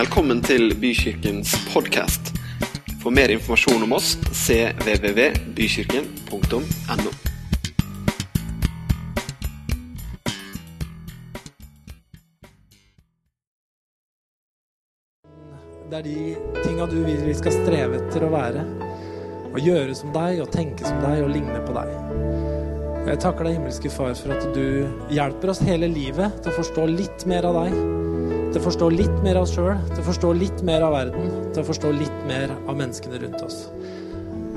Velkommen til Bykirkens podkast. For mer informasjon om oss cvvvbykirken.no. Det er de tinga du vil vi skal streve etter å være. Å gjøre som deg, og tenke som deg, og ligne på deg. Jeg takker deg, himmelske Far, for at du hjelper oss hele livet til å forstå litt mer av deg. Til å forstå litt mer av oss sjøl, til å forstå litt mer av verden, til å forstå litt mer av menneskene rundt oss.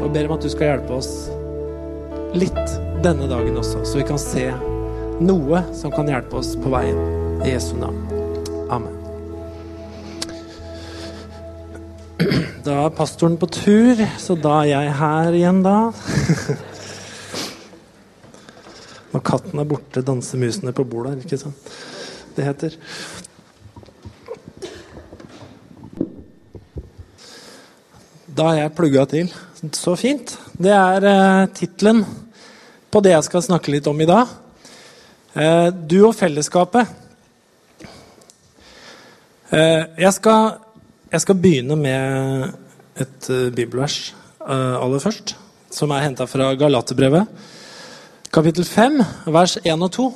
Og ber om at du skal hjelpe oss litt denne dagen også, så vi kan se noe som kan hjelpe oss på veien. I Jesu navn. Amen. Da er pastoren på tur, så da er jeg her igjen, da. Når katten er borte, danser musene på bordet, ikke sant? Det heter. Da har jeg plugga til. Så fint. Det er eh, tittelen på det jeg skal snakke litt om i dag. Eh, du og fellesskapet. Eh, jeg, skal, jeg skal begynne med et uh, bibelvers aller først, som er henta fra Galaterbrevet, kapittel 5, vers 1 og 2.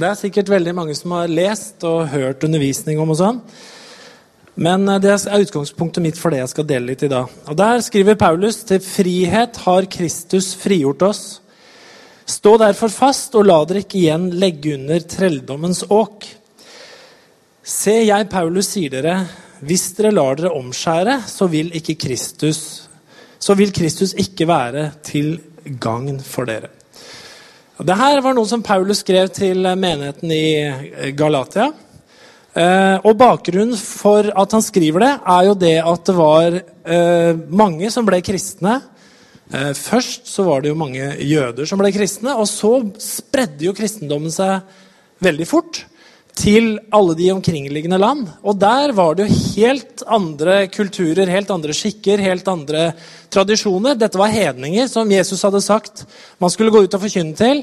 Det er sikkert veldig mange som har lest og hørt undervisning om og sånn. Men uh, det er utgangspunktet mitt for det jeg skal dele litt i dag. Og Der skriver Paulus til frihet har Kristus frigjort oss. Stå derfor fast, og la dere ikke igjen legge under trelldommens åk. Se, jeg, Paulus, sier dere, hvis dere lar dere omskjære, så vil Kristus så vil Kristus ikke være til gagn for dere. Dette var noe som Paulus skrev til menigheten i Galatia. Og Bakgrunnen for at han skriver det, er jo det at det var mange som ble kristne. Først så var det jo mange jøder som ble kristne, og så spredde jo kristendommen seg veldig fort til alle de omkringliggende land. Og der var det jo helt andre kulturer, helt andre skikker, helt andre tradisjoner. Dette var hedninger som Jesus hadde sagt man skulle gå ut og forkynne til.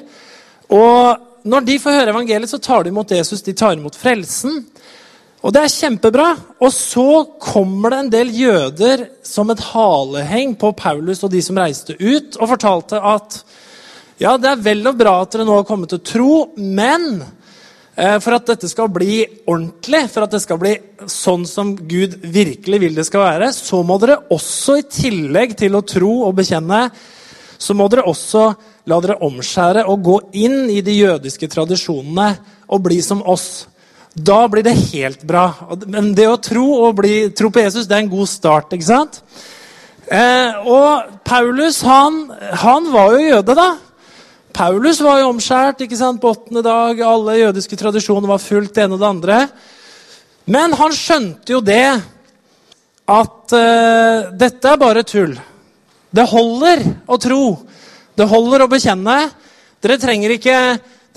Og når de får høre evangeliet, så tar de imot Jesus, de tar imot frelsen. Og det er kjempebra. Og så kommer det en del jøder som et haleheng på Paulus og de som reiste ut, og fortalte at ja, det er vel og bra at dere nå har kommet til tro, men for at dette skal bli ordentlig, for at det skal bli sånn som Gud virkelig vil det skal være, så må dere også, i tillegg til å tro og bekjenne, så må dere også la dere omskjære og gå inn i de jødiske tradisjonene og bli som oss. Da blir det helt bra. Men det å tro og bli, tro på Jesus det er en god start. ikke sant? Eh, og Paulus han, han var jo jøde, da. Paulus var jo omskjært ikke sant, på åttende dag. Alle jødiske tradisjoner var fullt det ene og det andre. Men han skjønte jo det at eh, dette er bare tull. Det holder å tro. Det holder å bekjenne. Dere trenger ikke,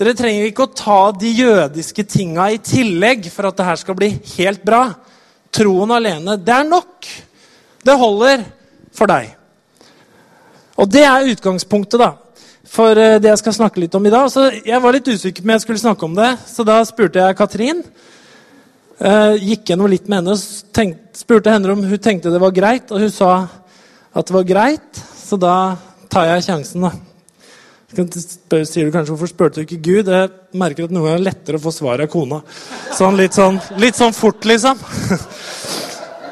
dere trenger ikke å ta de jødiske tinga i tillegg for at det her skal bli helt bra. Troen alene, det er nok. Det holder for deg. Og det er utgangspunktet, da for det jeg skal snakke litt om i dag. Så jeg var litt usikker på om jeg skulle snakke om det, så da spurte jeg Katrin. Uh, gikk gjennom litt med henne og spurte henne om hun tenkte det var greit. Og hun sa at det var greit, så da tar jeg sjansen, da. Sier du kanskje hvorfor spurte du ikke Gud? Jeg merker at noen ganger er lettere å få svar av kona. Sånn litt sånn, litt sånn fort, liksom.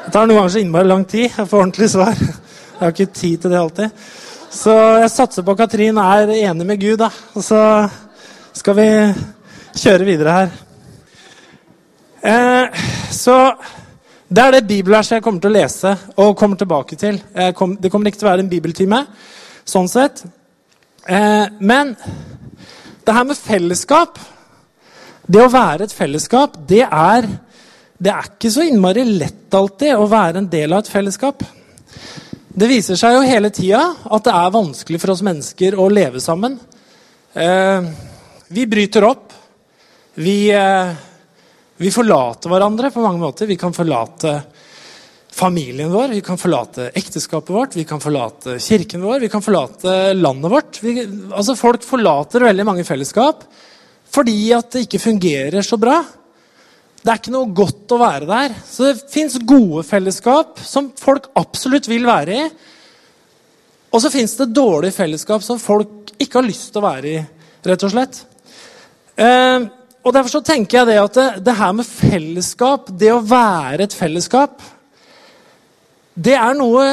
Det tar noen ganger så innmari lang tid å få ordentlig svar. Jeg har ikke tid til det alltid. Så jeg satser på at Katrin er enig med Gud, da. Og så skal vi kjøre videre her. Eh, så det er det bibelverset jeg kommer til å lese og kommer tilbake til. Kom, det kommer ikke til å være en bibeltime, sånn sett. Eh, men det her med fellesskap Det å være et fellesskap, det er, det er ikke så innmari lett alltid å være en del av et fellesskap. Det viser seg jo hele tida at det er vanskelig for oss mennesker å leve sammen. Eh, vi bryter opp. Vi, eh, vi, forlater hverandre på mange måter. Vi kan forlate familien vår, vi kan forlate ekteskapet vårt, vi kan forlate kirken vår, vi kan forlate landet vårt. Vi, altså Folk forlater veldig mange fellesskap fordi at det ikke fungerer så bra. Det er ikke noe godt å være der. Så det fins gode fellesskap som folk absolutt vil være i. Og så fins det dårlige fellesskap som folk ikke har lyst til å være i, rett og slett. Eh, og Derfor så tenker jeg det at det, det her med fellesskap, det å være et fellesskap, det er noe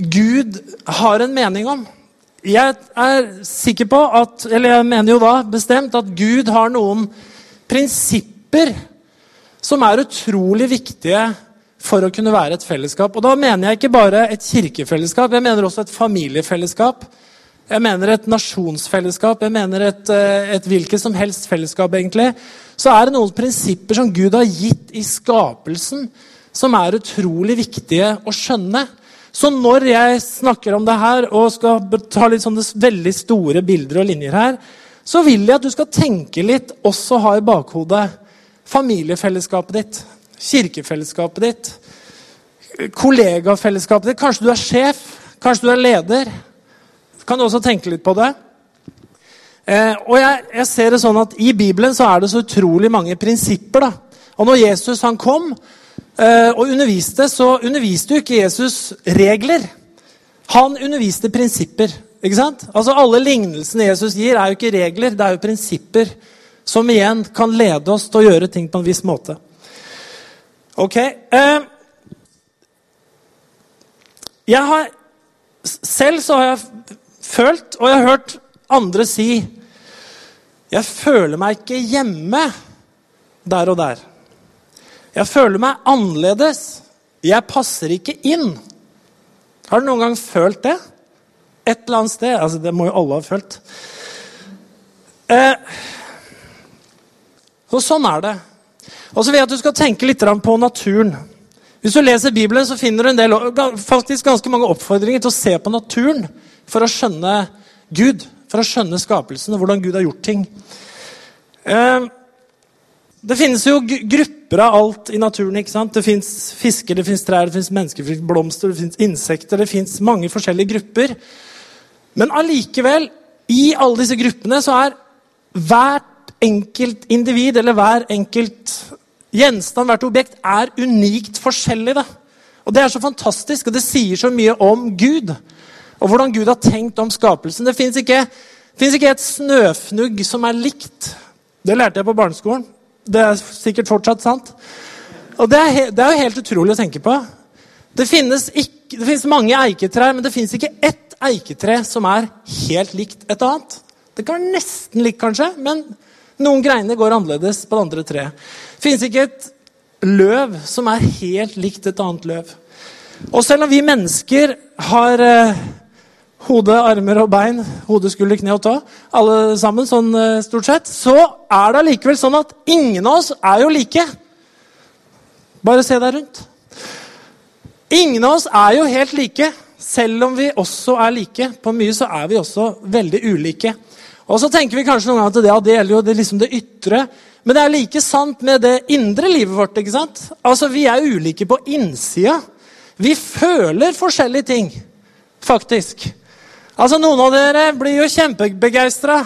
Gud har en mening om. Jeg er sikker på at, eller jeg mener jo da bestemt at Gud har noen prinsipper som er utrolig viktige for å kunne være et fellesskap. Og da mener jeg ikke bare et kirkefellesskap, jeg mener også et familiefellesskap. Jeg mener et nasjonsfellesskap, jeg mener et, eh, et hvilket som helst fellesskap. egentlig. Så er det noen prinsipper som Gud har gitt i skapelsen, som er utrolig viktige å skjønne. Så når jeg snakker om det her og skal ta litt sånne veldig store bilder og linjer her, så vil jeg at du skal tenke litt, også ha i bakhodet familiefellesskapet ditt, kirkefellesskapet ditt, kollegafellesskapet ditt. Kanskje du er sjef, kanskje du er leder. Kan du også tenke litt på det? Eh, og jeg, jeg, ser det sånn at I Bibelen så er det så utrolig mange prinsipper. da. Og når Jesus han kom, og underviste, så underviste jo ikke Jesus regler. Han underviste prinsipper. ikke sant? Altså Alle lignelsene Jesus gir, er jo ikke regler, det er jo prinsipper. Som igjen kan lede oss til å gjøre ting på en viss måte. Ok. Eh, jeg har, selv så har jeg følt, og jeg har hørt andre si Jeg føler meg ikke hjemme der og der. Jeg føler meg annerledes. Jeg passer ikke inn. Har du noen gang følt det? Et eller annet sted. Altså, det må jo alle ha følt. Eh, og sånn er det. Og så vil jeg at du skal tenke litt på naturen. Hvis du leser Bibelen, så finner du en del, faktisk ganske mange oppfordringer til å se på naturen for å skjønne Gud, for å skjønne skapelsen og hvordan Gud har gjort ting. Eh, det finnes jo grupper av alt i naturen. ikke sant? Det fins fisker, det fins trær, det fins mennesker, det fins blomster, det fins insekter. Det fins mange forskjellige grupper. Men allikevel, i alle disse gruppene, så er hvert enkelt individ eller hver enkelt gjenstand, hvert objekt, er unikt forskjellig. Da. Og Det er så fantastisk, og det sier så mye om Gud. Og hvordan Gud har tenkt om skapelsen. Det fins ikke, ikke et snøfnugg som er likt. Det lærte jeg på barneskolen. Det er sikkert fortsatt sant. Og det er, det er jo helt utrolig å tenke på. Det finnes, ikke, det finnes mange eiketrær, men det finnes ikke ett eiketre som er helt likt et annet. Det kan være nesten likt, kanskje, men noen greiner går annerledes på det andre treet. Det finnes ikke et løv som er helt likt et annet løv. Og selv om vi mennesker har eh, hode, armer og bein, hode, skulder, kne og tå, alle sammen sånn eh, stort sett, så er det allikevel sånn at ingen av oss er jo like. Bare se deg rundt. Ingen av oss er jo helt like, selv om vi også er like. På mye så er vi også veldig ulike. Og så tenker vi kanskje noen ganger at det, ja, det gjelder jo det, liksom det ytre. Men det er like sant med det indre livet vårt. ikke sant? Altså, Vi er ulike på innsida. Vi føler forskjellige ting, faktisk. Altså, Noen av dere blir jo kjempebegeistra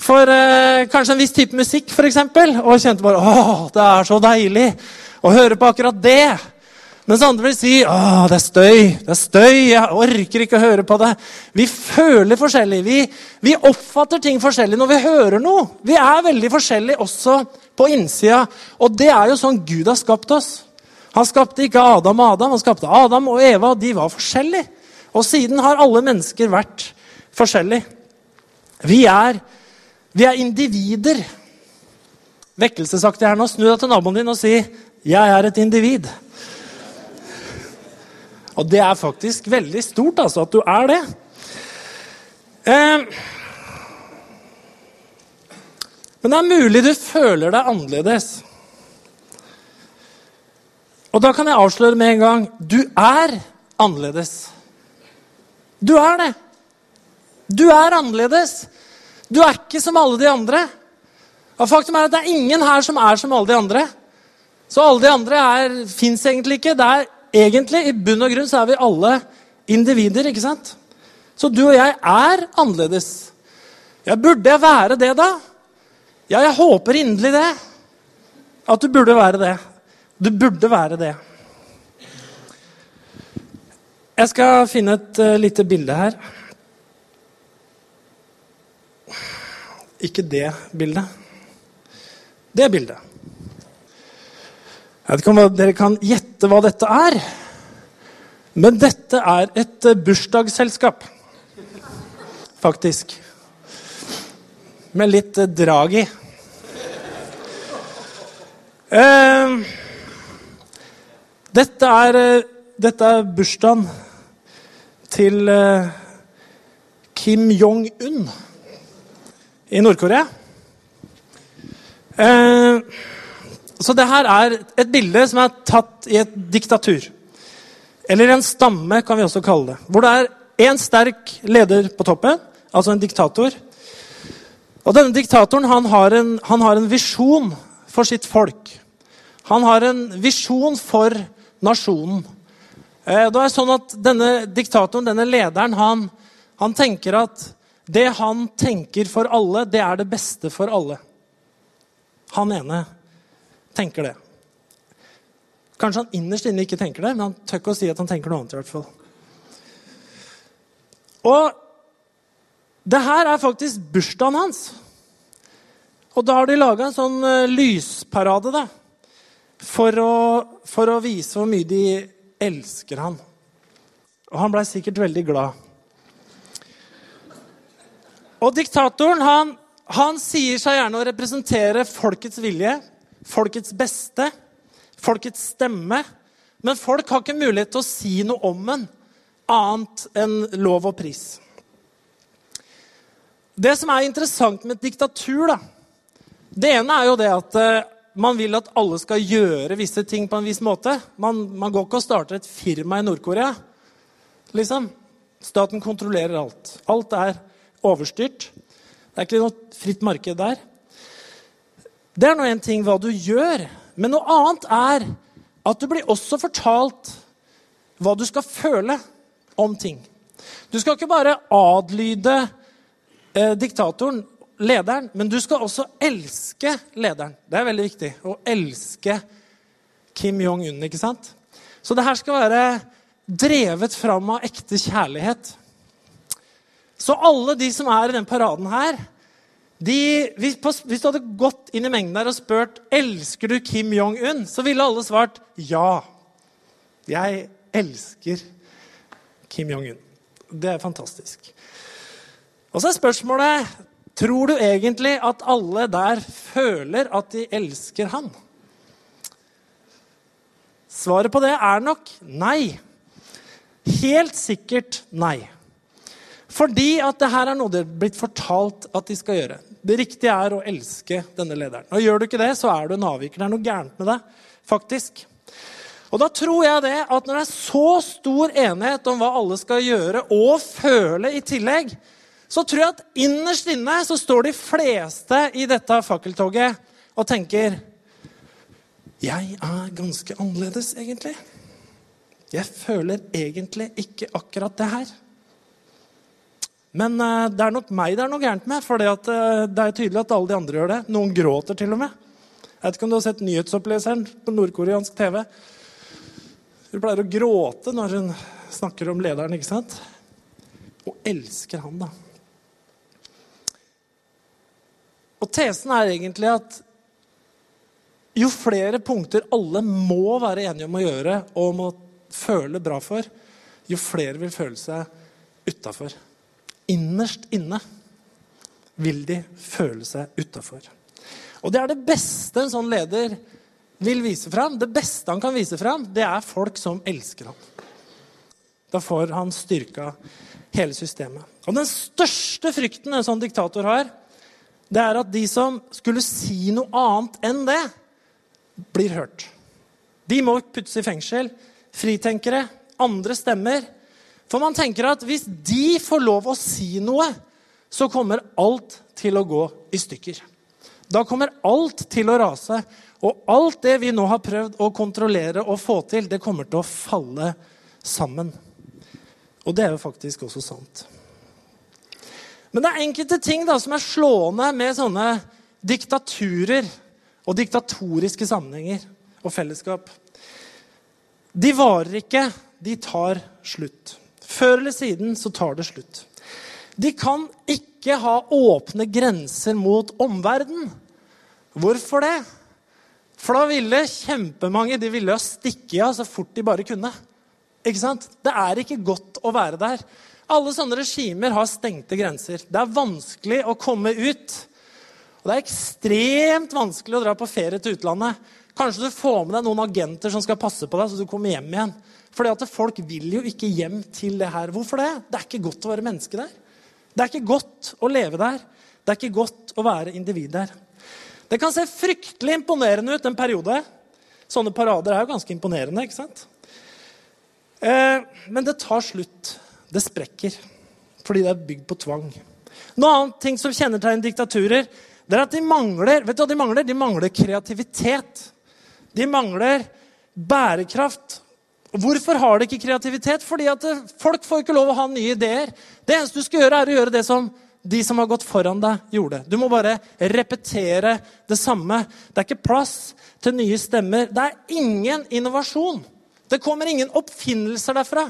for eh, kanskje en viss type musikk, f.eks. Og kjente bare å, det er så deilig å høre på akkurat det. Mens andre vil si å, det er støy, det er støy, jeg orker ikke å høre på det. Vi føler forskjellig. Vi, vi oppfatter ting forskjellig når vi hører noe. Vi er veldig forskjellige også på innsida. Og det er jo sånn Gud har skapt oss. Han skapte ikke Adam og Adam, han skapte Adam og Eva. De var forskjellige. Og siden har alle mennesker vært forskjellige. Vi er, vi er individer. Vekkelsesaktig her nå. Snu deg til naboen din og si 'Jeg er et individ'. Og det er faktisk veldig stort, altså, at du er det. Eh, men det er mulig du føler deg annerledes. Og da kan jeg avsløre med en gang du er annerledes. Du er det. Du er annerledes. Du er ikke som alle de andre. Og Faktum er at det er ingen her som er som alle de andre. Så alle de andre fins egentlig ikke. Det er egentlig, I bunn og grunn så er vi alle individer. ikke sant? Så du og jeg er annerledes. Ja, burde jeg være det, da? Ja, jeg håper inderlig det. at du burde være det. Du burde være det. Jeg skal finne et uh, lite bilde her. Ikke det bildet. Det bildet. Jeg vet ikke om dere kan gjette hva dette er. Men dette er et uh, bursdagsselskap. Faktisk. Med litt uh, drag i. dette er, dette er bursdagen til eh, Kim Jong-un i Nord-Korea. Eh, så det her er et bilde som er tatt i et diktatur. Eller en stamme, kan vi også kalle det. Hvor det er én sterk leder på toppen, altså en diktator. Og denne diktatoren han har en, han har en visjon for sitt folk. Han har en visjon for nasjonen. Eh, det er sånn at Denne diktatoren, denne lederen, han, han tenker at det han tenker for alle, det er det beste for alle. Han ene tenker det. Kanskje han innerst inne ikke tenker det, men han tør ikke å si at han tenker noe annet. i hvert fall. Og det her er faktisk bursdagen hans. Og da har de laga en sånn uh, lysparade da, for å, for å vise hvor mye de elsker han. Og han blei sikkert veldig glad. Og diktatoren han, han sier seg gjerne å representere folkets vilje, folkets beste, folkets stemme. Men folk har ikke mulighet til å si noe om en annet enn lov og pris. Det som er interessant med et diktatur, da, det ene er jo det at eh, man vil at alle skal gjøre visse ting på en viss måte. Man, man går ikke og starter et firma i Nord-Korea. Liksom. Staten kontrollerer alt. Alt er overstyrt. Det er ikke noe fritt marked der. Det er nå én ting hva du gjør, men noe annet er at du blir også fortalt hva du skal føle om ting. Du skal ikke bare adlyde eh, diktatoren lederen, men du skal også elske lederen. Det er veldig viktig. Å elske Kim Jong-un, ikke sant? Så det her skal være drevet fram av ekte kjærlighet. Så alle de som er i den paraden her de, hvis, hvis, du hadde gått inn i mengden der og spurt elsker du Kim Jong-un, så ville alle svart ja. Jeg elsker Kim Jong-un. Det er fantastisk. Og så er spørsmålet Tror du egentlig at alle der føler at de elsker han? Svaret på det er nok nei. Helt sikkert nei. Fordi at det her er noe det er blitt fortalt at de skal gjøre. Det riktige er å elske denne lederen. Og Gjør du ikke det, så er du en avviker. Det er noe gærent med deg, faktisk. Og da tror jeg det at når det er så stor enighet om hva alle skal gjøre, og føle i tillegg, så tror jeg at innerst inne så står de fleste i dette fakkeltoget og tenker Jeg er ganske annerledes, egentlig. Jeg føler egentlig ikke akkurat det her. Men uh, det er nok meg det er noe gærent med, for uh, det er tydelig at alle de andre gjør det. Noen gråter til og med. Jeg vet ikke om du har sett nyhetsoppleseren på nordkoreansk TV. Hun pleier å gråte når hun snakker om lederen, ikke sant? Og elsker han, da. Og tesen er egentlig at jo flere punkter alle må være enige om å gjøre og må føle bra for, jo flere vil føle seg utafor. Innerst inne vil de føle seg utafor. Og det er det beste en sånn leder vil vise fram. Det beste han kan vise fram, det er folk som elsker ham. Da får han styrka hele systemet. Og den største frykten en sånn diktator har, det er at de som skulle si noe annet enn det, blir hørt. De må puttes i fengsel. Fritenkere, andre stemmer. For man tenker at hvis de får lov å si noe, så kommer alt til å gå i stykker. Da kommer alt til å rase. Og alt det vi nå har prøvd å kontrollere og få til, det kommer til å falle sammen. Og det er jo faktisk også sant. Men det er enkelte ting da, som er slående med sånne diktaturer og diktatoriske sammenhenger og fellesskap. De varer ikke, de tar slutt. Før eller siden så tar det slutt. De kan ikke ha åpne grenser mot omverdenen. Hvorfor det? For da ville kjempemange de ville stikke av så fort de bare kunne. Ikke sant? Det er ikke godt å være der. Alle sånne regimer har stengte grenser. Det er vanskelig å komme ut. Og det er ekstremt vanskelig å dra på ferie til utlandet. Kanskje du får med deg noen agenter som skal passe på deg, så du kommer hjem igjen. Fordi at folk vil jo ikke hjem til det her. Hvorfor det? Det er ikke godt å være menneske der. Det er ikke godt å leve der. Det er ikke godt å være individ der. Det kan se fryktelig imponerende ut en periode. Sånne parader er jo ganske imponerende. ikke sant? Eh, men det tar slutt. Det sprekker. Fordi det er bygd på tvang. Noe annet ting som kjennetegner diktaturer, det er at de mangler vet du hva de mangler? De mangler kreativitet. De mangler bærekraft. Hvorfor har de ikke kreativitet? Fordi at eh, folk får ikke lov å ha nye ideer. Det eneste du skal gjøre, er å gjøre det som de som har gått foran deg, gjorde. Du må bare repetere det samme. Det er ikke plass til nye stemmer. Det er ingen innovasjon. Det kommer ingen oppfinnelser derfra.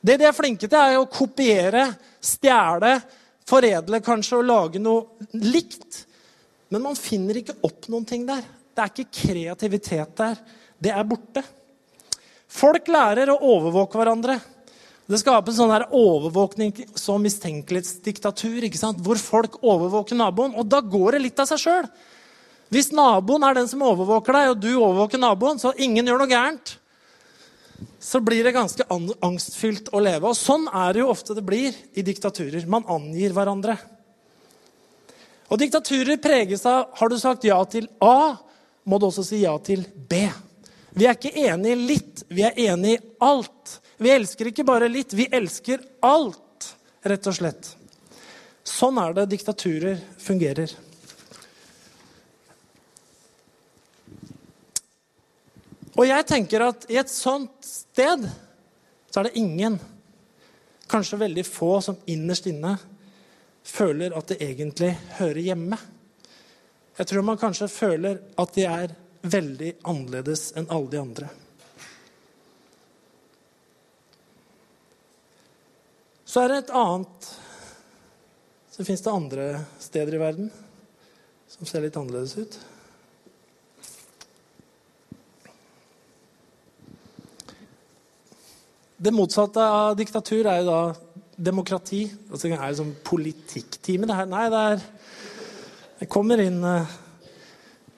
Det de er flinke til, er å kopiere, stjele, foredle kanskje og lage noe likt. Men man finner ikke opp noen ting der. Det er ikke kreativitet der. Det er borte. Folk lærer å overvåke hverandre. Det skaper sånn her overvåkning som mistenkelighetsdiktatur, ikke sant? hvor folk overvåker naboen. Og da går det litt av seg sjøl. Hvis naboen er den som overvåker deg, og du overvåker naboen, så ingen gjør noe gærent, så blir det ganske angstfylt å leve. Og sånn er det jo ofte det blir i diktaturer. Man angir hverandre. Og diktaturer preges av Har du sagt ja til A, må du også si ja til B. Vi er ikke enige litt, vi er enige i alt. Vi elsker ikke bare litt, vi elsker alt, rett og slett. Sånn er det diktaturer fungerer. Og jeg tenker at i et sånt sted så er det ingen, kanskje veldig få, som innerst inne føler at det egentlig hører hjemme. Jeg tror man kanskje føler at de er veldig annerledes enn alle de andre. Så er det et annet Så fins det andre steder i verden som ser litt annerledes ut. Det motsatte av diktatur er jo da demokrati. Altså, det er jo sånn politikktime, det her. Nei, det er Det kommer inn eh,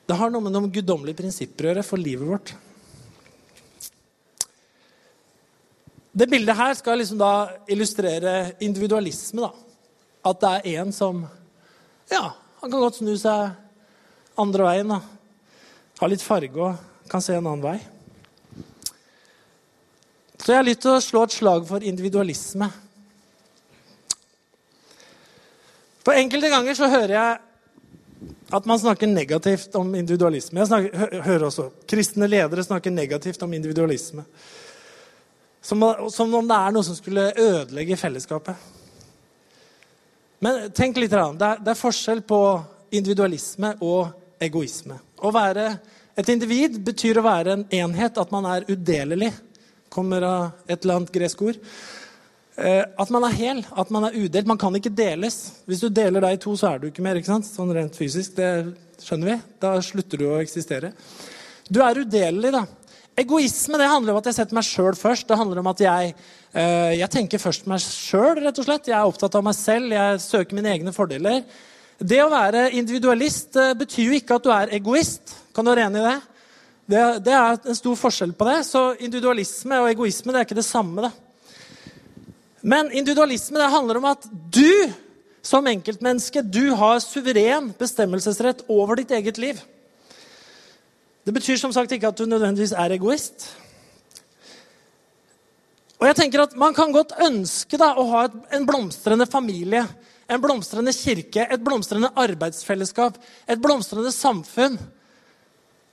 Det har noe med noen guddommelige prinsipper å gjøre for livet vårt. Det bildet her skal liksom da illustrere individualisme. da. At det er en som Ja, han kan godt snu seg andre veien. da. Ha litt farge og kan se en annen vei. Så jeg har lyst til å slå et slag for individualisme. For enkelte ganger så hører jeg at man snakker negativt om individualisme. Jeg snakker, hører også kristne ledere snakke negativt om individualisme. Som, som, om det er noe som skulle ødelegge fellesskapet. Men tenk litt. Det er, det er forskjell på individualisme og egoisme. Å være et individ betyr å være en enhet, at man er udelelig. Kommer av et eller annet gresk ord. Eh, at man er hel, at man er udelt. Man kan ikke deles. Hvis du deler deg i to, så er du ikke mer. ikke sant? Sånn rent fysisk. Det skjønner vi. Da slutter du å eksistere. Du er udelelig, da. Egoisme det handler om at jeg setter meg sjøl først. Det handler om at jeg, eh, jeg tenker først meg sjøl. Jeg er opptatt av meg selv. Jeg søker mine egne fordeler. Det å være individualist eh, betyr jo ikke at du er egoist. Kan du være enig i det? Det? Det, er en stor forskjell på det. Så individualisme og egoisme det er ikke det samme. Det. Men individualisme det handler om at du som enkeltmenneske du har suveren bestemmelsesrett over ditt eget liv. Det betyr som sagt ikke at du nødvendigvis er egoist. Og jeg tenker at Man kan godt ønske da, å ha et, en blomstrende familie, en blomstrende kirke, et blomstrende arbeidsfellesskap, et blomstrende samfunn.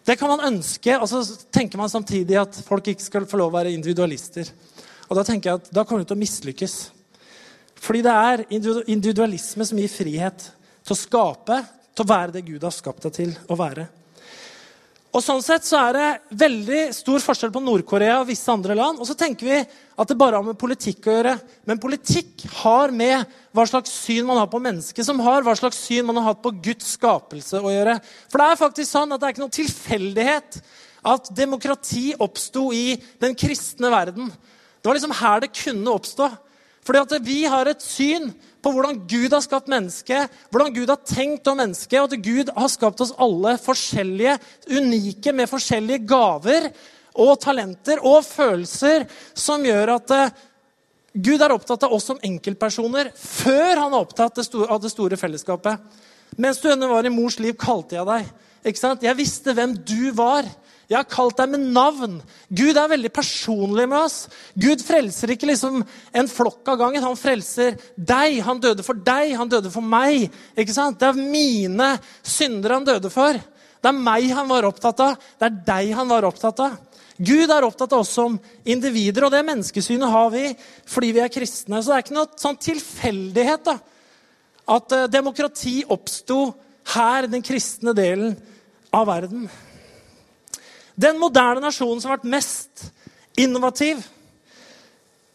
Det kan man ønske, og så tenker man samtidig at folk ikke skal få lov å være individualister. Og Da tenker jeg at da kommer du til å mislykkes. Fordi det er individualisme som gir frihet til å skape, til å være det Gud har skapt deg til å være. Og sånn sett så er det veldig stor forskjell på Nord-Korea og visse andre land. Og så tenker vi at det bare har med politikk å gjøre. Men politikk har med hva slags syn man har på mennesket, som har hva slags syn man har hatt på Guds skapelse å gjøre. For det er faktisk sånn at det er ikke noen tilfeldighet at demokrati oppsto i den kristne verden. Det var liksom her det kunne oppstå. Fordi at vi har et syn på hvordan Gud har skapt mennesket, hvordan Gud har tenkt om mennesket, og at Gud har skapt oss alle forskjellige, unike, med forskjellige gaver og talenter og følelser som gjør at eh, Gud er opptatt av oss som enkeltpersoner før han er opptatt av det store fellesskapet. Mens du ennå var i mors liv, kalte jeg deg. Ikke sant? Jeg visste hvem du var. Jeg har kalt deg med navn. Gud er veldig personlig med oss. Gud frelser ikke liksom en flokk av gangen. Han frelser deg. Han døde for deg, han døde for meg. Ikke sant? Det er mine synder han døde for. Det er meg han var opptatt av. Det er deg han var opptatt av. Gud er opptatt av oss som individer, og det menneskesynet har vi fordi vi er kristne. Så det er ikke noe sånn tilfeldighet da, at eh, demokrati oppsto her, den kristne delen av verden. Den moderne nasjonen som har vært mest innovativ,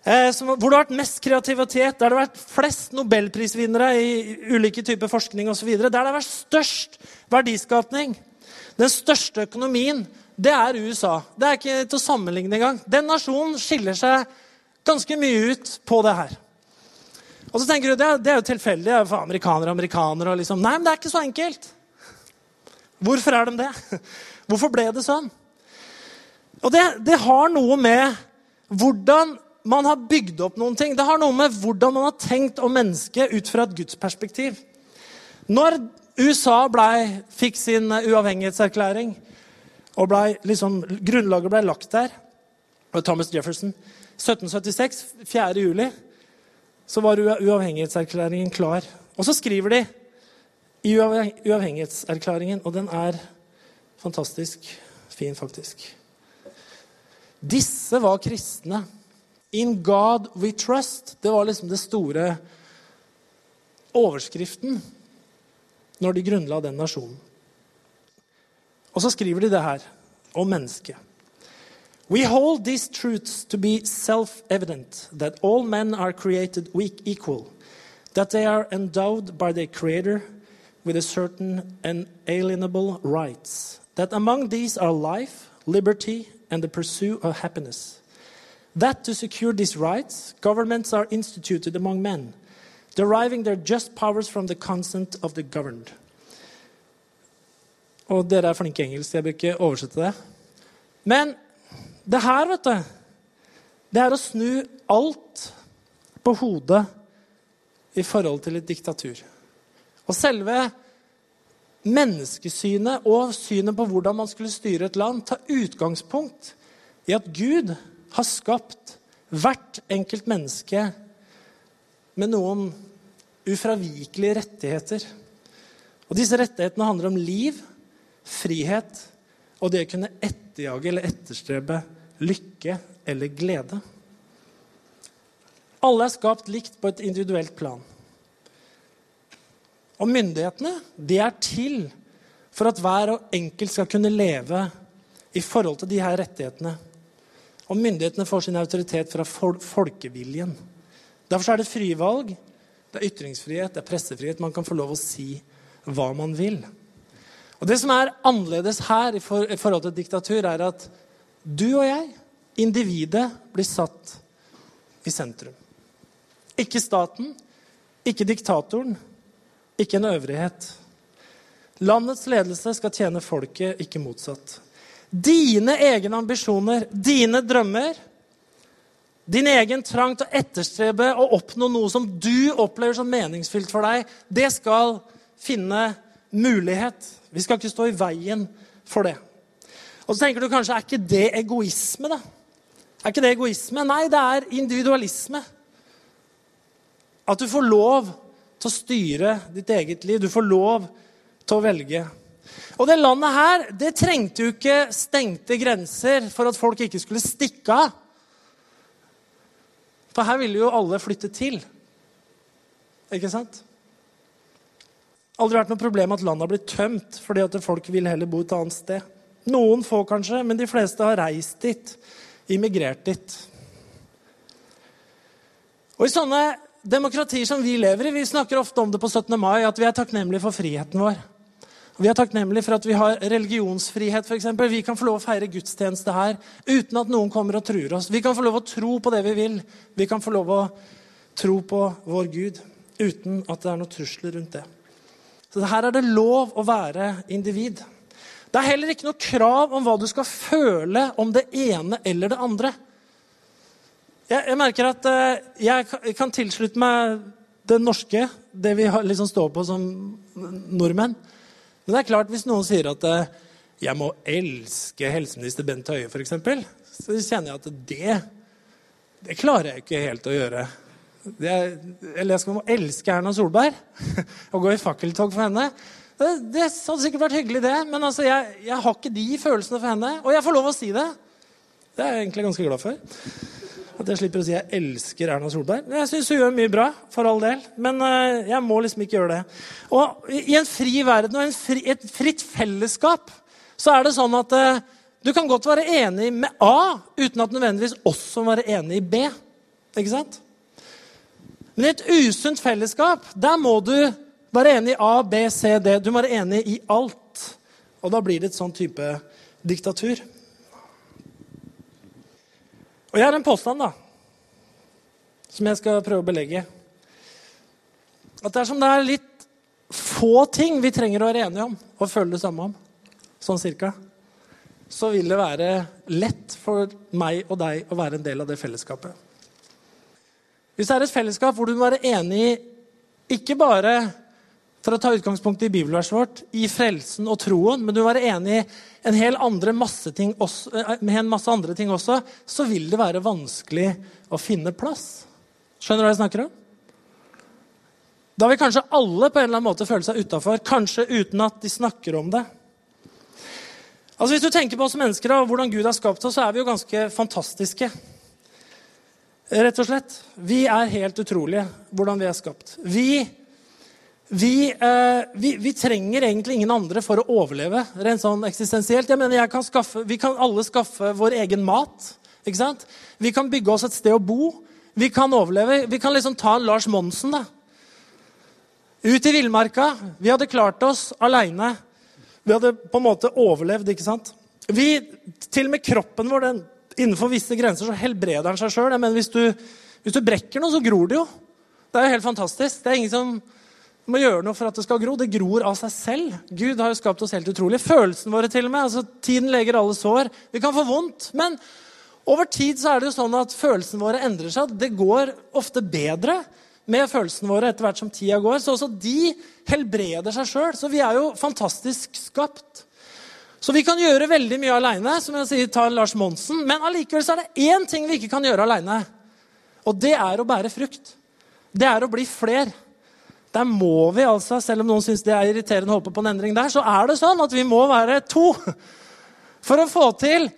eh, som, hvor det har vært mest kreativitet, der det har vært flest nobelprisvinnere i ulike typer forskning osv., der det har vært størst verdiskapning, den største økonomien, det er USA. Det er ikke til å sammenligne engang. Den nasjonen skiller seg ganske mye ut på det her. Og så tenker du, Det, det er jo tilfeldig for amerikanere og amerikanere. Og liksom. Nei, men det er ikke så enkelt. Hvorfor er de det? Hvorfor ble det sånn? Og det, det, har noe med hvordan man har bygd opp noen ting. Det har noe med hvordan man har tenkt om mennesket ut fra et gudsperspektiv. Når USA ble, fikk sin uavhengighetserklæring, og ble, liksom, grunnlaget ble lagt der og Thomas Jefferson 1776, 4. juli, så var uavhengighetserklæringen klar. Og så skriver de i uavhengighetserklæringen, og den er fantastisk fin, faktisk. Disse var kristne. In God we trust. Det var liksom det store overskriften når de grunnla den nasjonen. Og så skriver de det her om mennesket. We hold these truths to be self-evident, that all men are created weak equal, that they are endowed by their Creator with a certain inalienable rights, that among these are life, liberty, and the pursuit of happiness. That to secure these rights, governments are instituted among men, deriving their just powers from the consent of the governed. Og dere er flinke i engelsk, jeg bør ikke oversette det. Men det her, vet du Det er å snu alt på hodet i forhold til et diktatur. Og selve menneskesynet og synet på hvordan man skulle styre et land, tar utgangspunkt i at Gud har skapt hvert enkelt menneske med noen ufravikelige rettigheter. Og disse rettighetene handler om liv, frihet og det å kunne etterjage eller etterstrebe lykke eller glede. Alle er skapt likt på et individuelt plan. Og myndighetene de er til for at hver og enkelt skal kunne leve i forhold til de her rettighetene. Og myndighetene får sin autoritet fra folkeviljen. Derfor er det frie valg, det er ytringsfrihet, det er pressefrihet. Man kan få lov å si hva man vil. Og Det som er annerledes her i forhold til diktatur, er at du og jeg, individet, blir satt i sentrum. Ikke staten, ikke diktatoren, ikke en øvrighet. Landets ledelse skal tjene folket, ikke motsatt. Dine egne ambisjoner, dine drømmer, din egen trang til å etterstrebe og oppnå noe som du opplever som meningsfylt for deg, det skal finne mulighet. Vi skal ikke stå i veien for det. Og så tenker du kanskje er ikke det egoisme, da? Er ikke det egoisme? Nei, det er individualisme. At du får lov til å styre ditt eget liv. Du får lov til å velge. Og det landet her det trengte jo ikke stengte grenser for at folk ikke skulle stikke av. For her ville jo alle flytte til. Ikke sant? Aldri vært noe problem at landet har blitt tømt fordi at folk vil heller bo et annet sted. Noen få, kanskje, men de fleste har reist dit. Immigrert dit. Og i sånne demokratier som vi lever i, vi snakker ofte om det på 17. mai, at vi er takknemlige for friheten vår. Vi er takknemlige for at vi har religionsfrihet. Eksempel. vi kan få lov å feire gudstjeneste her uten at noen kommer og truer oss. Vi kan få lov å tro på det vi vil. Vi kan få lov å tro på vår Gud uten at det er noe trusler rundt det. Så Her er det lov å være individ. Det er heller ikke noe krav om hva du skal føle om det ene eller det andre. Jeg, jeg merker at uh, jeg kan tilslutte meg det norske, det vi liksom står på som nordmenn. Men det er klart, hvis noen sier at uh, jeg må elske helseminister Bent Høie, f.eks., så kjenner jeg at det, det klarer jeg ikke helt å gjøre. Er, eller jeg skal må elske Erna Solberg og gå i fakkeltog for henne. Det, det, hadde sikkert vært hyggelig, det, men altså, jeg, jeg har ikke de følelsene for henne. Og jeg får lov å si det. Det er jeg egentlig ganske glad for. At jeg slipper å si jeg elsker Erna Solberg. Jeg syns hun gjør mye bra, for all del. Men uh, jeg må liksom ikke gjøre det. Og i en fri verden og fri, et fritt fellesskap så er det sånn at uh, du kan godt være enig med A uten at nødvendigvis også være enig i B. Ikke sant? Men i et usunt fellesskap, der må du være enig i A, B, C, D. Du må være enig i alt. Og da blir det et sånn type diktatur. Og jeg har en påstand da, som jeg skal prøve å belegge. At dersom det er litt få ting vi trenger å være enige om og føle det samme om, sånn cirka, så vil det være lett for meg og deg å være en del av det fellesskapet. Hvis det er et fellesskap hvor du må være enig ikke bare for å ta utgangspunkt i bibelverset vårt, i frelsen og troen, men du være enig i en hel andre masse ting også, eh, med en masse andre ting også, så vil det være vanskelig å finne plass. Skjønner du hva jeg snakker om? Da vil kanskje alle på en eller annen måte føle seg utafor, kanskje uten at de snakker om det. Altså Hvis du tenker på oss mennesker og hvordan Gud har skapt oss, så er vi jo ganske fantastiske. Rett og slett. Vi er helt utrolige hvordan vi er skapt. Vi vi, eh, vi, vi, trenger egentlig ingen andre for å overleve rent sånn eksistensielt. Jeg mener, jeg kan skaffe, Vi kan alle skaffe vår egen mat. ikke sant? Vi kan bygge oss et sted å bo. Vi kan overleve. Vi kan liksom ta Lars Monsen. da. Ut i villmarka. Vi hadde klart oss aleine. Vi hadde på en måte overlevd. ikke sant? Vi, Til og med kroppen vår, den, innenfor visse grenser, så helbreder den seg sjøl. Hvis, hvis du brekker noe, så gror det jo. Det er jo helt fantastisk. Det er ingen som må gjøre noe for at det skal gro. Det gror av seg selv. Gud har jo skapt oss helt utrolig. Følelsene våre til og med. altså Tiden leger alle sår. Vi kan få vondt. Men over tid så er det jo sånn at følelsene våre endrer seg. Det går ofte bedre med følelsene våre etter hvert som tida går. Så også de helbreder seg sjøl. Så vi er jo fantastisk skapt. Så vi kan gjøre veldig mye aleine, som jeg sier, tar Lars Monsen. Men allikevel så er det én ting vi ikke kan gjøre aleine. Og det er å bære frukt. Det er å bli fler. Der må vi altså, Selv om noen syns det er irriterende å håpe på en endring der, så er det sånn at vi må være to for å få til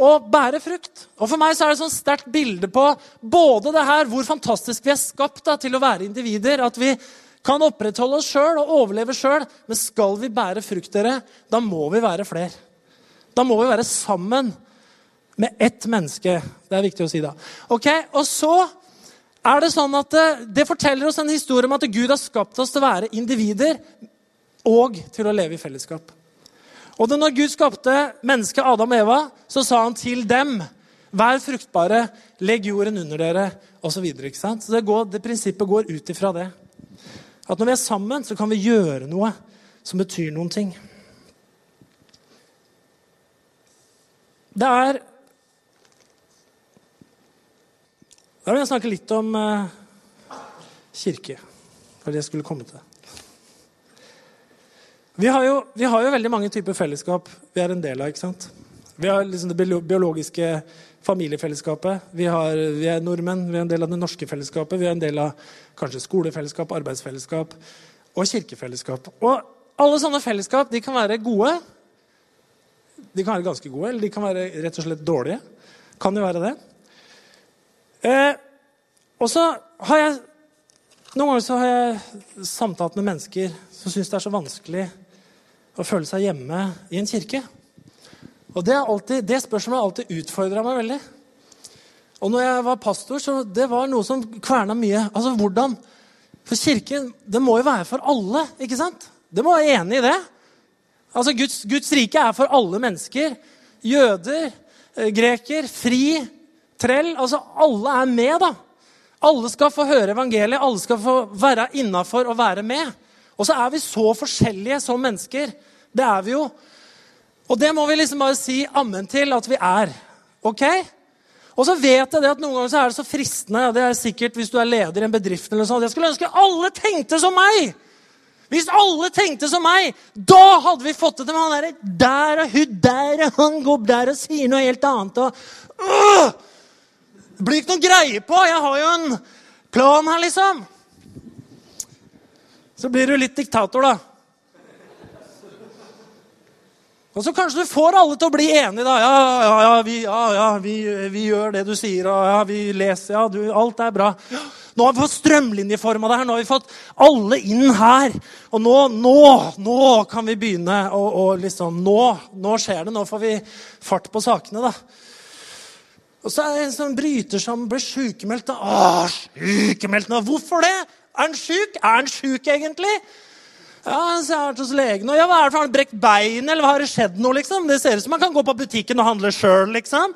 å bære frukt. Og For meg så er det et sånn sterkt bilde på både det her, hvor fantastisk vi er skapt da, til å være individer. At vi kan opprettholde oss sjøl og overleve sjøl. Men skal vi bære frukt, dere, da må vi være flere. Da må vi være sammen med ett menneske. Det er viktig å si da. Ok, Og så er det sånn at det, det, forteller oss en historie om at Gud har skapt oss til å være individer og til å leve i fellesskap. Og det Når Gud skapte mennesket Adam og Eva, så sa han til dem Vær fruktbare, legg jorden under dere, osv. Så, så det, det prinsippet går ut ifra det. At når vi er sammen, så kan vi gjøre noe som betyr noen ting. Det er Da vil jeg snakke litt om uh, kirke. Det var det jeg skulle komme til. Vi har, jo, vi har, jo, veldig mange typer fellesskap vi er en del av. ikke sant? Vi har liksom det biologiske familiefellesskapet. Vi, har, vi, er nordmenn, vi er en del av det norske fellesskapet. Vi er en del av kanskje skolefellesskap, arbeidsfellesskap og kirkefellesskap. Og alle sånne fellesskap de kan være gode. De kan være ganske gode, eller de kan være rett og slett dårlige. Kan jo være det. Eh, og så har jeg Noen ganger så har jeg samtalt med mennesker som syns det er så vanskelig å føle seg hjemme i en kirke. Og det, alltid, det spørsmålet har alltid utfordra meg veldig. Og når jeg var pastor, så det var noe som kverna mye. Altså, hvordan? For kirken det må jo være for alle, ikke sant? Det må være enig i det. Altså, Guds, Guds rike er for alle mennesker. Jøder, eh, greker, fri, trell. Altså, alle er med, da. Alle skal få høre evangeliet, alle skal få være innafor og være med. Og så er vi så forskjellige som mennesker. Det er vi jo. Og det må vi liksom bare si ammen til at vi er. Ok? Og så vet jeg det at noen ganger så er det så fristende. Det er sikkert hvis du er leder i en bedrift. eller sånt, Jeg skulle ønske alle tenkte som meg! Hvis alle tenkte som meg, da hadde vi fått det til. Men han er der og hun der og han går der og sier noe helt annet. og... Øh! Blir ikke noe greie på. Jeg har jo en plan her, liksom. Så blir du litt diktator, da. Og så kanskje du får alle til å bli enige. da. Ja, ja, ja, vi, ja, ja, vi, vi gjør det du sier, og ja, vi leser, ja, du, alt er bra. Nå har vi fått strømlinjeforma det her. Nå har vi fått alle inn her. Og nå, nå, nå kan vi begynne å liksom Nå, nå skjer det. Nå får vi fart på sakene, da. Og så er det en som bryter som blir sykemeldt. Å, sykemeldt nå! Hvorfor det? Er han sjuk? Er han sjuk, egentlig? Ja, så jeg har hos legen. Og ja, hva er det for han brekt bein, eller hva har det skjedd noe? liksom? Det ser ut som han kan gå på butikken og handle sjøl, liksom.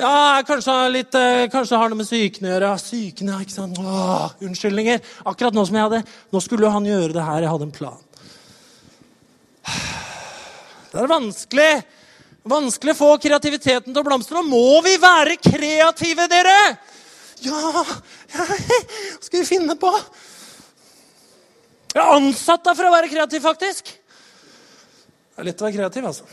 Ja, kanskje, litt, eh, kanskje har noe med psyken å gjøre. Psyken, ja, ikke sant? Åh, unnskyldninger. Akkurat nå som jeg hadde Nå skulle jo han gjøre det her. Jeg hadde en plan. Det er vanskelig. Vanskelig å få kreativiteten til å blomstre. og må vi være kreative, dere! Ja, ja Hva skal vi finne på? Jeg er ansatt deg for å være kreativ, faktisk. Det er lett å være kreativ, altså.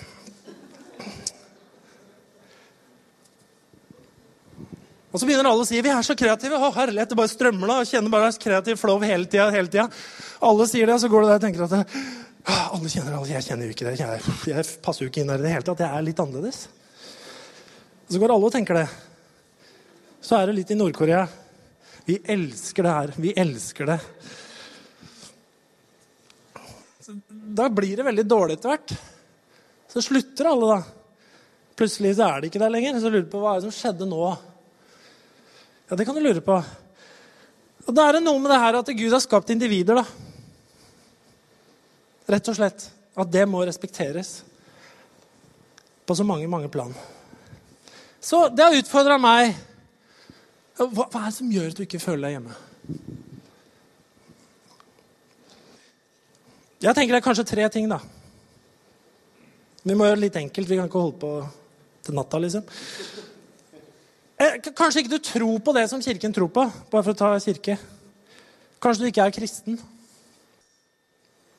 Og så begynner alle å si vi er så kreative. Å, herlighet, det bare strømmer da, og kjenner bare kreativ flow hele tida. Hele tida. Alle sier det, og så går du der og tenker at alle kjenner alle. Jeg kjenner jo ikke det. Jeg, jeg passer jo ikke inn her i det hele tatt. Jeg er litt annerledes. Så går alle og tenker det. Så er det litt i Nord-Korea. Vi elsker det her. Vi elsker det. da blir det veldig dårlig etter hvert. Så slutter alle, da. Plutselig så er det ikke der lenger. Så lurer du på hva er det som skjedde nå. Ja, det kan du lure på. Og da er det noe med det her at Gud har skapt individer, da. Rett og slett. At det må respekteres. På så mange, mange plan. Så det har utfordra meg. Hva, hva er det som gjør at du ikke føler deg hjemme? Jeg tenker det er kanskje tre ting, da. Vi må gjøre det litt enkelt. Vi kan ikke holde på til natta, liksom. Eh, kanskje ikke du tror på det som Kirken tror på, bare for å ta kirke. Kanskje du ikke er kristen.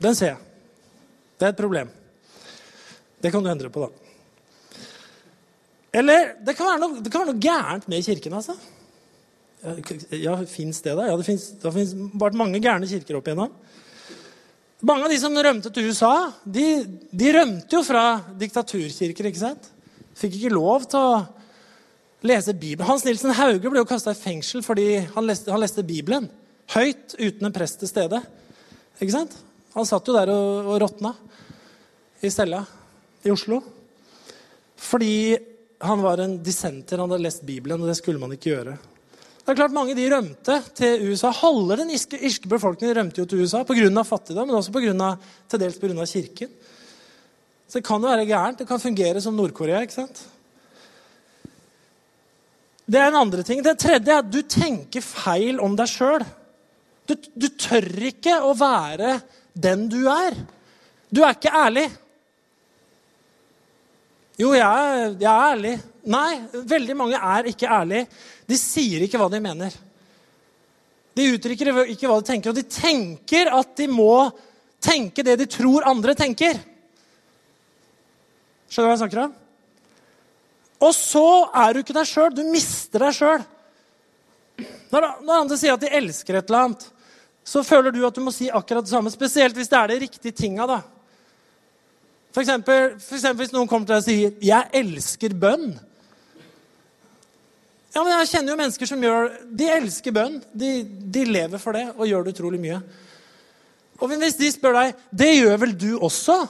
Den ser jeg. Det er et problem. Det kan du endre på, da. Eller det kan være noe, kan være noe gærent med kirken, altså. Ja, Fins det, da? Ja, det fins vært mange gærne kirker opp igjennom. Mange av de som rømte til USA, de, de rømte jo fra diktaturkirker. ikke sant? Fikk ikke lov til å lese Bibelen. Hans Nilsen Hauge ble jo kasta i fengsel fordi han leste, han leste, Bibelen høyt uten en prest til stede. Ikke sant? Han satt jo der og, og råtna i cella i Oslo. Fordi han var en dissenter, han hadde lest Bibelen, og det skulle man ikke gjøre. Det er klart Mange de rømte til USA. Halve den irske, irske befolkningen rømte jo til USA pga. fattigdom, men også på grunn av, til dels pga. kirken. Så det kan jo være gærent. Det kan fungere som Nord-Korea. ikke sant? Det er en andre ting. Det tredje er at du tenker feil om deg sjøl. Du, du tør ikke å være den du er. Du er ikke ærlig. Jo, jeg er, jeg er ærlig. Nei, veldig mange er ikke ærlige. De sier ikke hva de mener. De uttrykker ikke hva de tenker, og de tenker at de må tenke det de tror andre tenker. Skjønner du hva jeg snakker om? Og så er du ikke deg sjøl. Du mister deg sjøl. Når, når andre sier at de elsker et eller annet, så føler du at du må si akkurat det samme. Spesielt hvis det er de riktige tinga. da. For eksempel, for eksempel hvis noen kommer til deg og sier 'Jeg elsker bønn'. Ja, men Jeg kjenner jo mennesker som gjør De elsker bønn. De, de lever for det og gjør det utrolig mye. Og hvis de spør deg 'Det gjør vel du også?'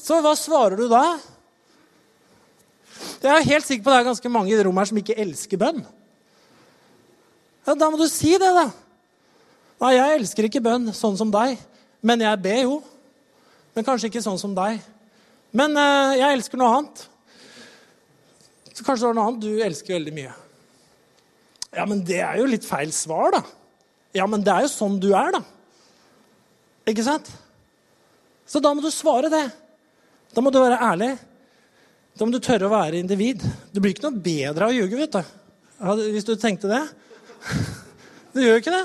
Så hva svarer du da? Jeg er helt sikker på at det er ganske mange i det rommet her som ikke elsker bønn. Ja, Da må du si det, da. Nei, jeg elsker ikke bønn sånn som deg, men jeg ber jo. Men kanskje ikke sånn som deg. Men eh, jeg elsker noe annet. Så kanskje det var noe annet du elsker veldig mye. Ja, men det er jo litt feil svar, da. Ja, men det er jo sånn du er, da. Ikke sant? Så da må du svare det. Da må du være ærlig. Da må du tørre å være individ. Du blir ikke noe bedre av å ljuge, vet du. Hvis du tenkte det. Du gjør jo ikke det.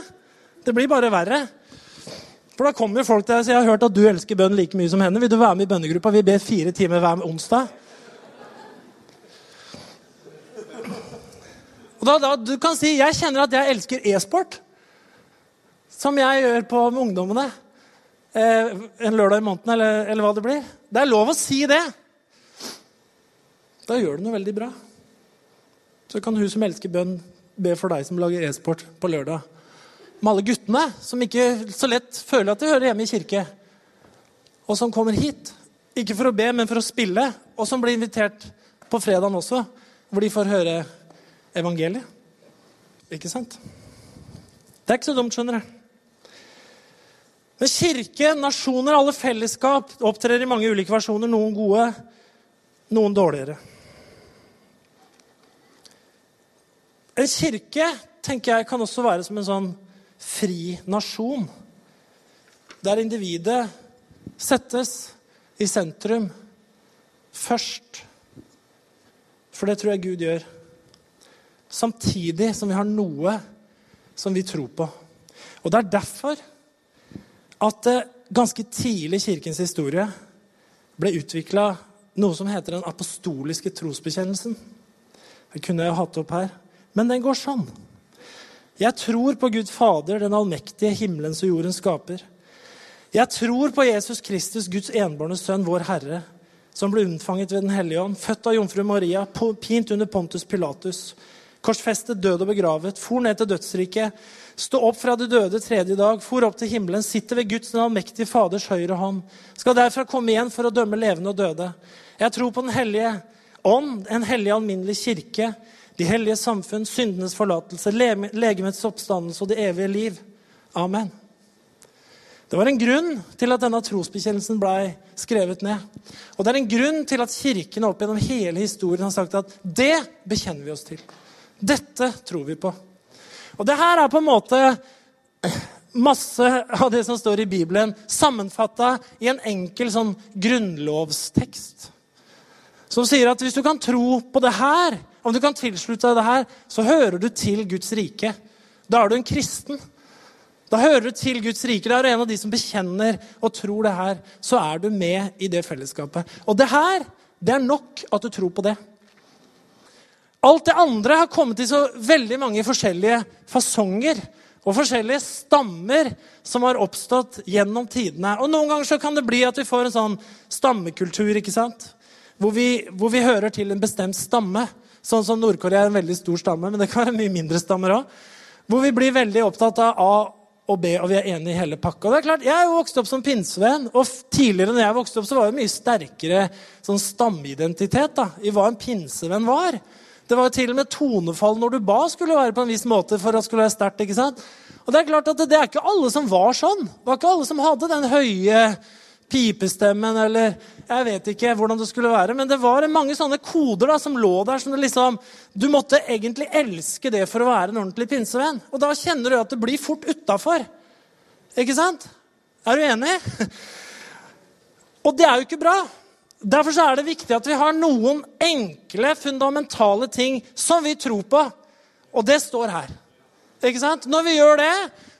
Det blir bare verre. For da kommer jo folk til deg og sier jeg har hørt at du elsker bønn like mye som henne. Vil du være med i bønnegruppa? Vi ber fire timer hver onsdag. Og da, da, du kan si jeg kjenner at jeg elsker e-sport. Som jeg gjør på med ungdommene. Eh, en lørdag i måneden, eller, eller hva det blir. Det er lov å si det. Da gjør du noe veldig bra. Så kan hun som elsker bønn, be for deg som lager e-sport på lørdag. Med alle guttene som ikke så lett føler at de hører hjemme i kirke. Og som kommer hit. Ikke for å be, men for å spille. Og som blir invitert på fredagen også, hvor de får høre evangeliet. Ikke sant? Det er ikke så dumt, skjønner jeg. Men kirke, nasjoner, alle fellesskap opptrer i mange ulike versjoner. Noen gode, noen dårligere. En kirke tenker jeg, kan også være som en sånn fri nasjon. Der individet settes i sentrum først. For det tror jeg Gud gjør. Samtidig som vi har noe som vi tror på. Og det er derfor at det ganske tidlig i kirkens historie ble utvikla noe som heter den apostoliske trosbekjennelsen. Det kunne jeg hatt opp her. Men den går sånn. Jeg tror på Gud Fader, den allmektige, himmelens og jordens skaper. Jeg tror på Jesus Kristus, Guds enbårne sønn, vår Herre, som ble unnfanget ved Den hellige ånd, født av jomfru Maria, pint under Pontus Pilatus, korsfestet, død og begravet, for ned til dødsriket, stå opp fra de døde tredje dag, for opp til himmelen, sitter ved Guds den allmektige Faders høyre hånd, skal derfra komme igjen for å dømme levende og døde. Jeg tror på Den hellige ånd, en hellig alminnelig kirke, de hellige samfunn, syndenes forlatelse, legemets oppstandelse og det evige liv. Amen. Det var en grunn til at denne trosbekjennelsen blei skrevet ned. Og det er en grunn til at kirken opp gjennom hele historien har sagt at det bekjenner vi oss til. Dette tror vi på. Og det her er på en måte masse av det som står i Bibelen, sammenfatta i en enkel sånn grunnlovstekst. Som sier at hvis du kan tro på det her, om du kan tilslutte deg det her, så hører du til Guds rike. Da er du en kristen. Da hører du til Guds rike. Da er du en av de som bekjenner og tror det her. Så er du med i det fellesskapet. Og det her, det er nok at du tror på det. Alt det andre har kommet i så veldig mange forskjellige fasonger og forskjellige stammer som har oppstått gjennom tidene. Og Noen ganger så kan det bli at vi får en sånn stammekultur, ikke sant? Hvor vi, hvor vi hører til en bestemt stamme. Sånn som Nord-Korea er en veldig stor stamme, men det kan være mye mindre stammer òg. Hvor vi blir veldig opptatt av A og B, og vi er enige i hele pakka. Det er klart, Jeg er jo vokst opp som pinsevenn, og tidligere når jeg vokste opp, så var det mye sterkere sånn stammeidentitet da, i hva en pinsevenn var. Det var jo til og med tonefall når du ba, skulle være på en viss måte for at skulle være sterkt. ikke sant? Og Det er klart at det, det er ikke alle som var sånn. Det var ikke alle som hadde den høye pipestemmen eller Jeg vet ikke hvordan det skulle være. Men det var mange sånne koder da, som lå der. som det liksom, Du måtte egentlig elske det for å være en ordentlig pinsevenn. Og da kjenner du at det blir fort utafor. Ikke sant? Er du enig? Og det er jo ikke bra. Derfor er det viktig at vi har noen enkle, fundamentale ting som vi tror på. Og det står her. Ikke sant? Når vi gjør det,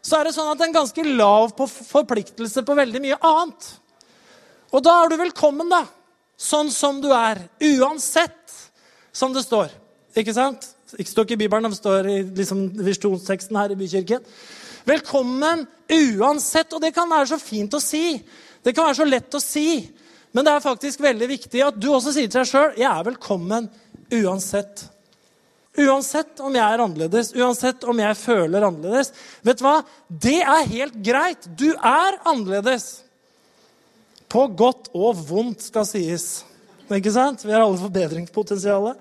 så er det sånn at en ganske lav forpliktelse på veldig mye annet. Og da er du velkommen, da. Sånn som du er. Uansett, som det står. Ikke sant? Ikke står ikke i Bibelen, det står i liksom, visjonsteksten her i Bykirken. Velkommen uansett. Og det kan være så fint å si. Det kan være så lett å si. Men det er faktisk veldig viktig at du også sier til deg sjøl jeg er velkommen uansett. Uansett om jeg er annerledes, uansett om jeg føler annerledes. Vet du hva? Det er helt greit. Du er annerledes. På godt og vondt, skal sies. Ikke sant? Vi har alle forbedringspotensialet.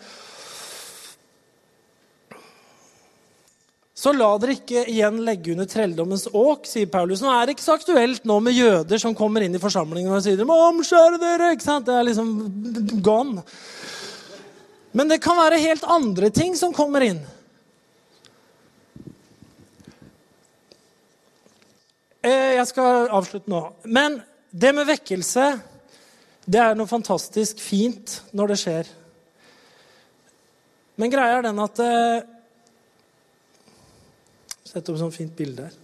Så la dere ikke igjen legge under trelldommens åk, sier Paulus. Nå er det ikke så aktuelt nå med jøder som kommer inn i forsamlingen og sier omskjære dere. ikke sant? Det er liksom gone. Men det kan være helt andre ting som kommer inn. Eh, jeg skal avslutte nå. Men det med vekkelse, det er noe fantastisk fint når det skjer. Men greia er den at eh, Sett opp sånn fint bilde her.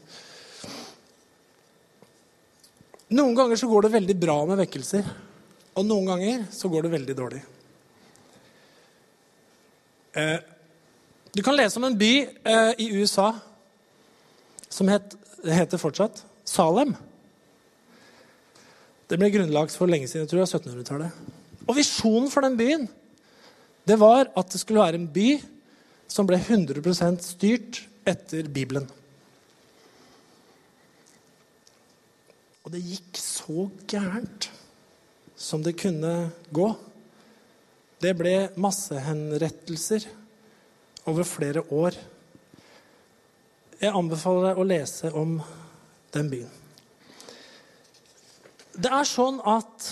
Noen ganger så går det veldig bra med vekkelser. Og noen ganger så går det veldig dårlig. Eh, du kan lese om en by eh, i USA som het, heter fortsatt Salem. Det ble grunnlagt for lenge siden, jeg tror det var 1700-tallet. Og visjonen for den byen det var at det skulle være en by som ble 100% styrt etter Bibelen. Og det gikk så gærent som det kunne gå. Det ble massehenrettelser over flere år. Jeg anbefaler deg å lese om den byen. Det er sånn at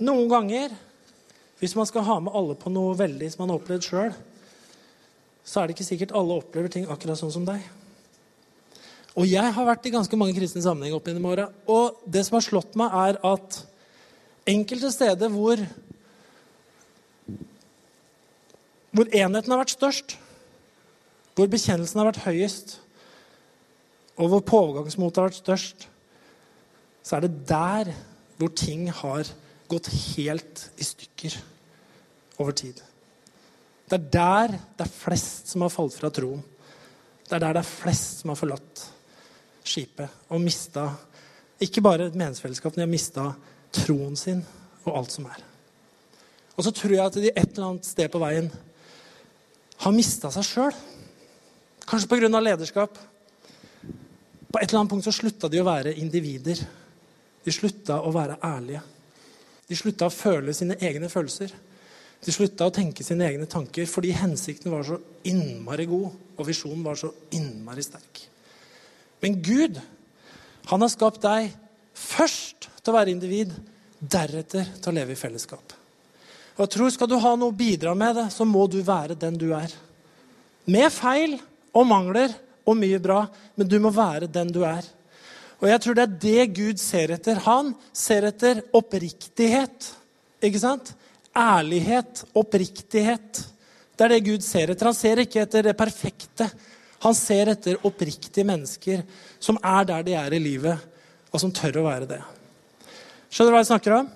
noen ganger, hvis man skal ha med alle på noe veldig som man har opplevd sjøl, så er det ikke sikkert alle opplever ting akkurat sånn som deg. Og jeg har vært i ganske mange kristne sammenhenger opp gjennom åra. Og det som har slått meg, er at enkelte steder hvor hvor enheten har vært størst, hvor bekjennelsen har vært høyest, og hvor pågangsmotet har vært størst, så er det der hvor ting har gått helt i stykker over tid. Det er der det er flest som har falt fra troen. Det er der det er flest som har forlatt skipet og mista ikke bare et meningsfellesskap, men de har mista troen sin og alt som er. Og så tror jeg at de et eller annet sted på veien har mista seg sjøl. Kanskje pga. lederskap. På et eller annet punkt så slutta de å være individer. De slutta å være ærlige. De slutta å føle sine egne følelser. De slutta å tenke sine egne tanker fordi hensikten var så innmari god, og visjonen var så innmari sterk. Men Gud, han har skapt deg først til å være individ, deretter til å leve i fellesskap. Og jeg tror Skal du ha noe å bidra med det, så må du være den du er. Med feil og mangler og mye bra, men du må være den du er. Og jeg tror det er det Gud ser etter. Han ser etter oppriktighet. Ikke sant? Ærlighet, oppriktighet. Det er det Gud ser etter. Han ser ikke etter det perfekte. Han ser etter oppriktige mennesker som er der de er i livet, og som tør å være det. Skjønner du hva jeg snakker om?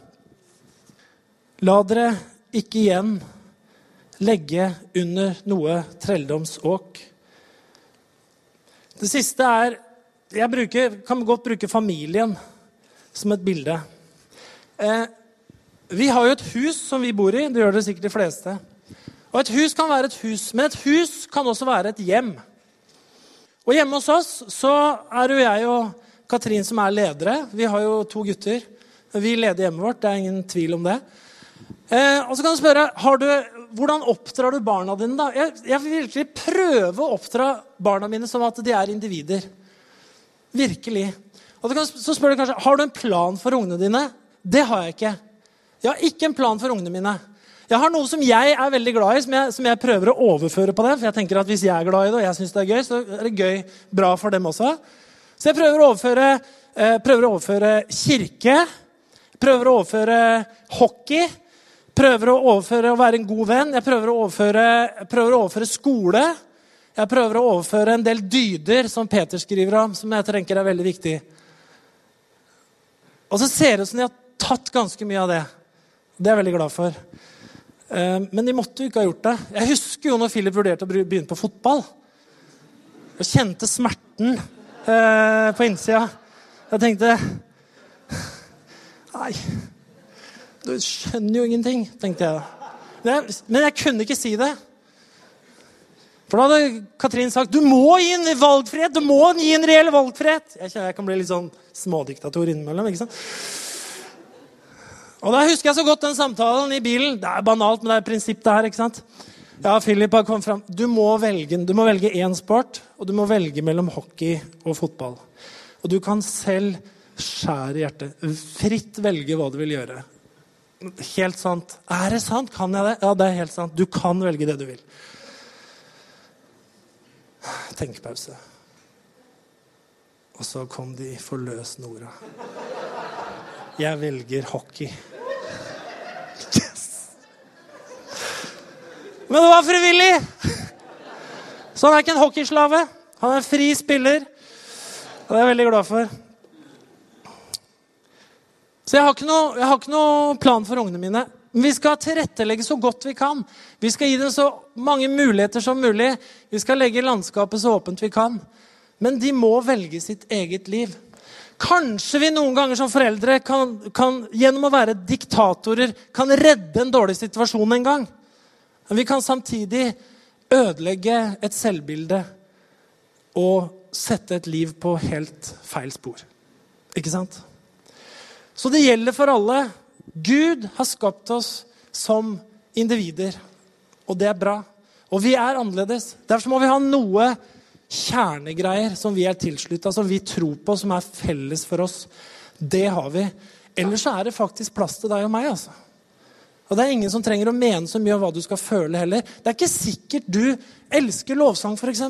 La dere ikke igjen legge under noe trelldomsåk. Det siste er Jeg bruker, kan godt bruke familien som et bilde. Eh, vi har jo et hus som vi bor i. Det gjør det sikkert de fleste. Og Et hus kan være et hus, men et hus kan også være et hjem. Og Hjemme hos oss så er jo jeg og Katrin som er ledere. Vi har jo to gutter. Vi leder hjemmet vårt. Det er ingen tvil om det. Eh, og så kan du spørre du, hvordan oppdrar du barna dine. da? Jeg, jeg vil virkelig prøve å oppdra barna mine som at de er individer. Virkelig. Og kan, så spør du kanskje har du en plan for ungene dine. Det har jeg ikke. Jeg har ikke en plan for ungene mine. Jeg har noe som jeg er veldig glad i, som jeg, som jeg, prøver å overføre på dem. For jeg tenker at Hvis jeg er glad i det, og jeg synes det er gøy, så er det gøy bra for dem også. Så jeg prøver å overføre, eh, prøver å overføre kirke. Prøver å overføre hockey. Prøver å overføre å være en god venn. Jeg prøver å overføre, prøver å overføre skole. Jeg prøver å overføre en del dyder som Peter skriver om, som jeg tenker er veldig viktig. Og så ser det ut som de har tatt ganske mye av det. Det er jeg veldig glad for. Eh, men de måtte jo ikke ha gjort det. Jeg husker jo når Philip vurderte å begynne på fotball. Jeg kjente smerten eh, på innsida. Jeg tenkte Nei, du skjønner jo ingenting, tenkte jeg. Jeg, men jeg kunne ikke si det. For da hadde Katrin sagt du må gi en valgfrihet, du må gi en reell valgfrihet. Jeg, kjenner jeg kan bli litt sånn smådiktator innimellom. ikke sant? Og da husker jeg så godt den samtalen i bilen. Det er banalt, men det er prinsipp, det her. ikke sant? Ja, Philip har kommet frem. Du må velge du må velge én sport, og du må velge mellom hockey og fotball. Og du kan selv skjære hjertet. Fritt velge hva du vil gjøre. Helt sant. Er det sant? Kan jeg det? Ja, det er helt sant. Du kan velge det du vil. Tenkepause. Og så kom de forløsende orda. Jeg velger hockey. Yes! Men det var frivillig! Så han er ikke en hockeyslave. Han er en fri spiller. Og det er jeg veldig glad for. Så jeg har, ikke noe, jeg har ikke noe, plan for ungene mine. Vi skal tilrettelegge så godt vi kan. Vi skal gi dem så mange muligheter som mulig. Vi skal legge landskapet så åpent vi kan. Men de må velge sitt eget liv. Kanskje vi noen ganger som foreldre kan, kan, gjennom å være diktatorer kan redde en dårlig situasjon en gang. Men vi kan samtidig ødelegge et selvbilde og sette et liv på helt feil spor. Ikke sant? Så det gjelder for alle. Gud har skapt oss som individer, og det er bra. Og vi er annerledes. Derfor må vi ha noe kjernegreier som vi er tilslutta, som vi tror på, som er felles for oss. Det har vi. Ellers er det faktisk plass til deg og meg. altså. Og Det er ingen som trenger å mene så mye om hva du skal føle heller. Det er ikke sikkert du elsker lovsang, f.eks.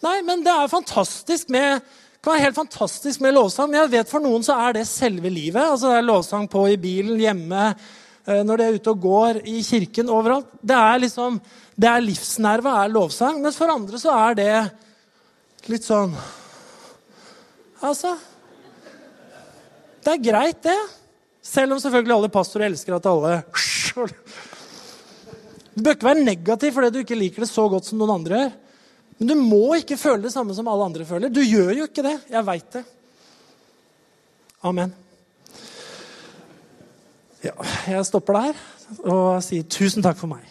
Nei, men det er fantastisk med det kan være helt fantastisk med lovsang, men jeg vet for noen så er det selve livet. Altså Det er lovsang på i bilen, hjemme, eh, når de er ute og går, i kirken, overalt. Det er liksom, det er livsnerve, er lovsang. Mens for andre så er det litt sånn Altså Det er greit, det. Selv om selvfølgelig alle pastorer elsker at alle Du bør ikke være negativ fordi du ikke liker det så godt som noen andre gjør. Men du må ikke føle det samme som alle andre føler. Du gjør jo ikke det. Jeg veit det. Amen. Ja, jeg stopper der og sier tusen takk for meg.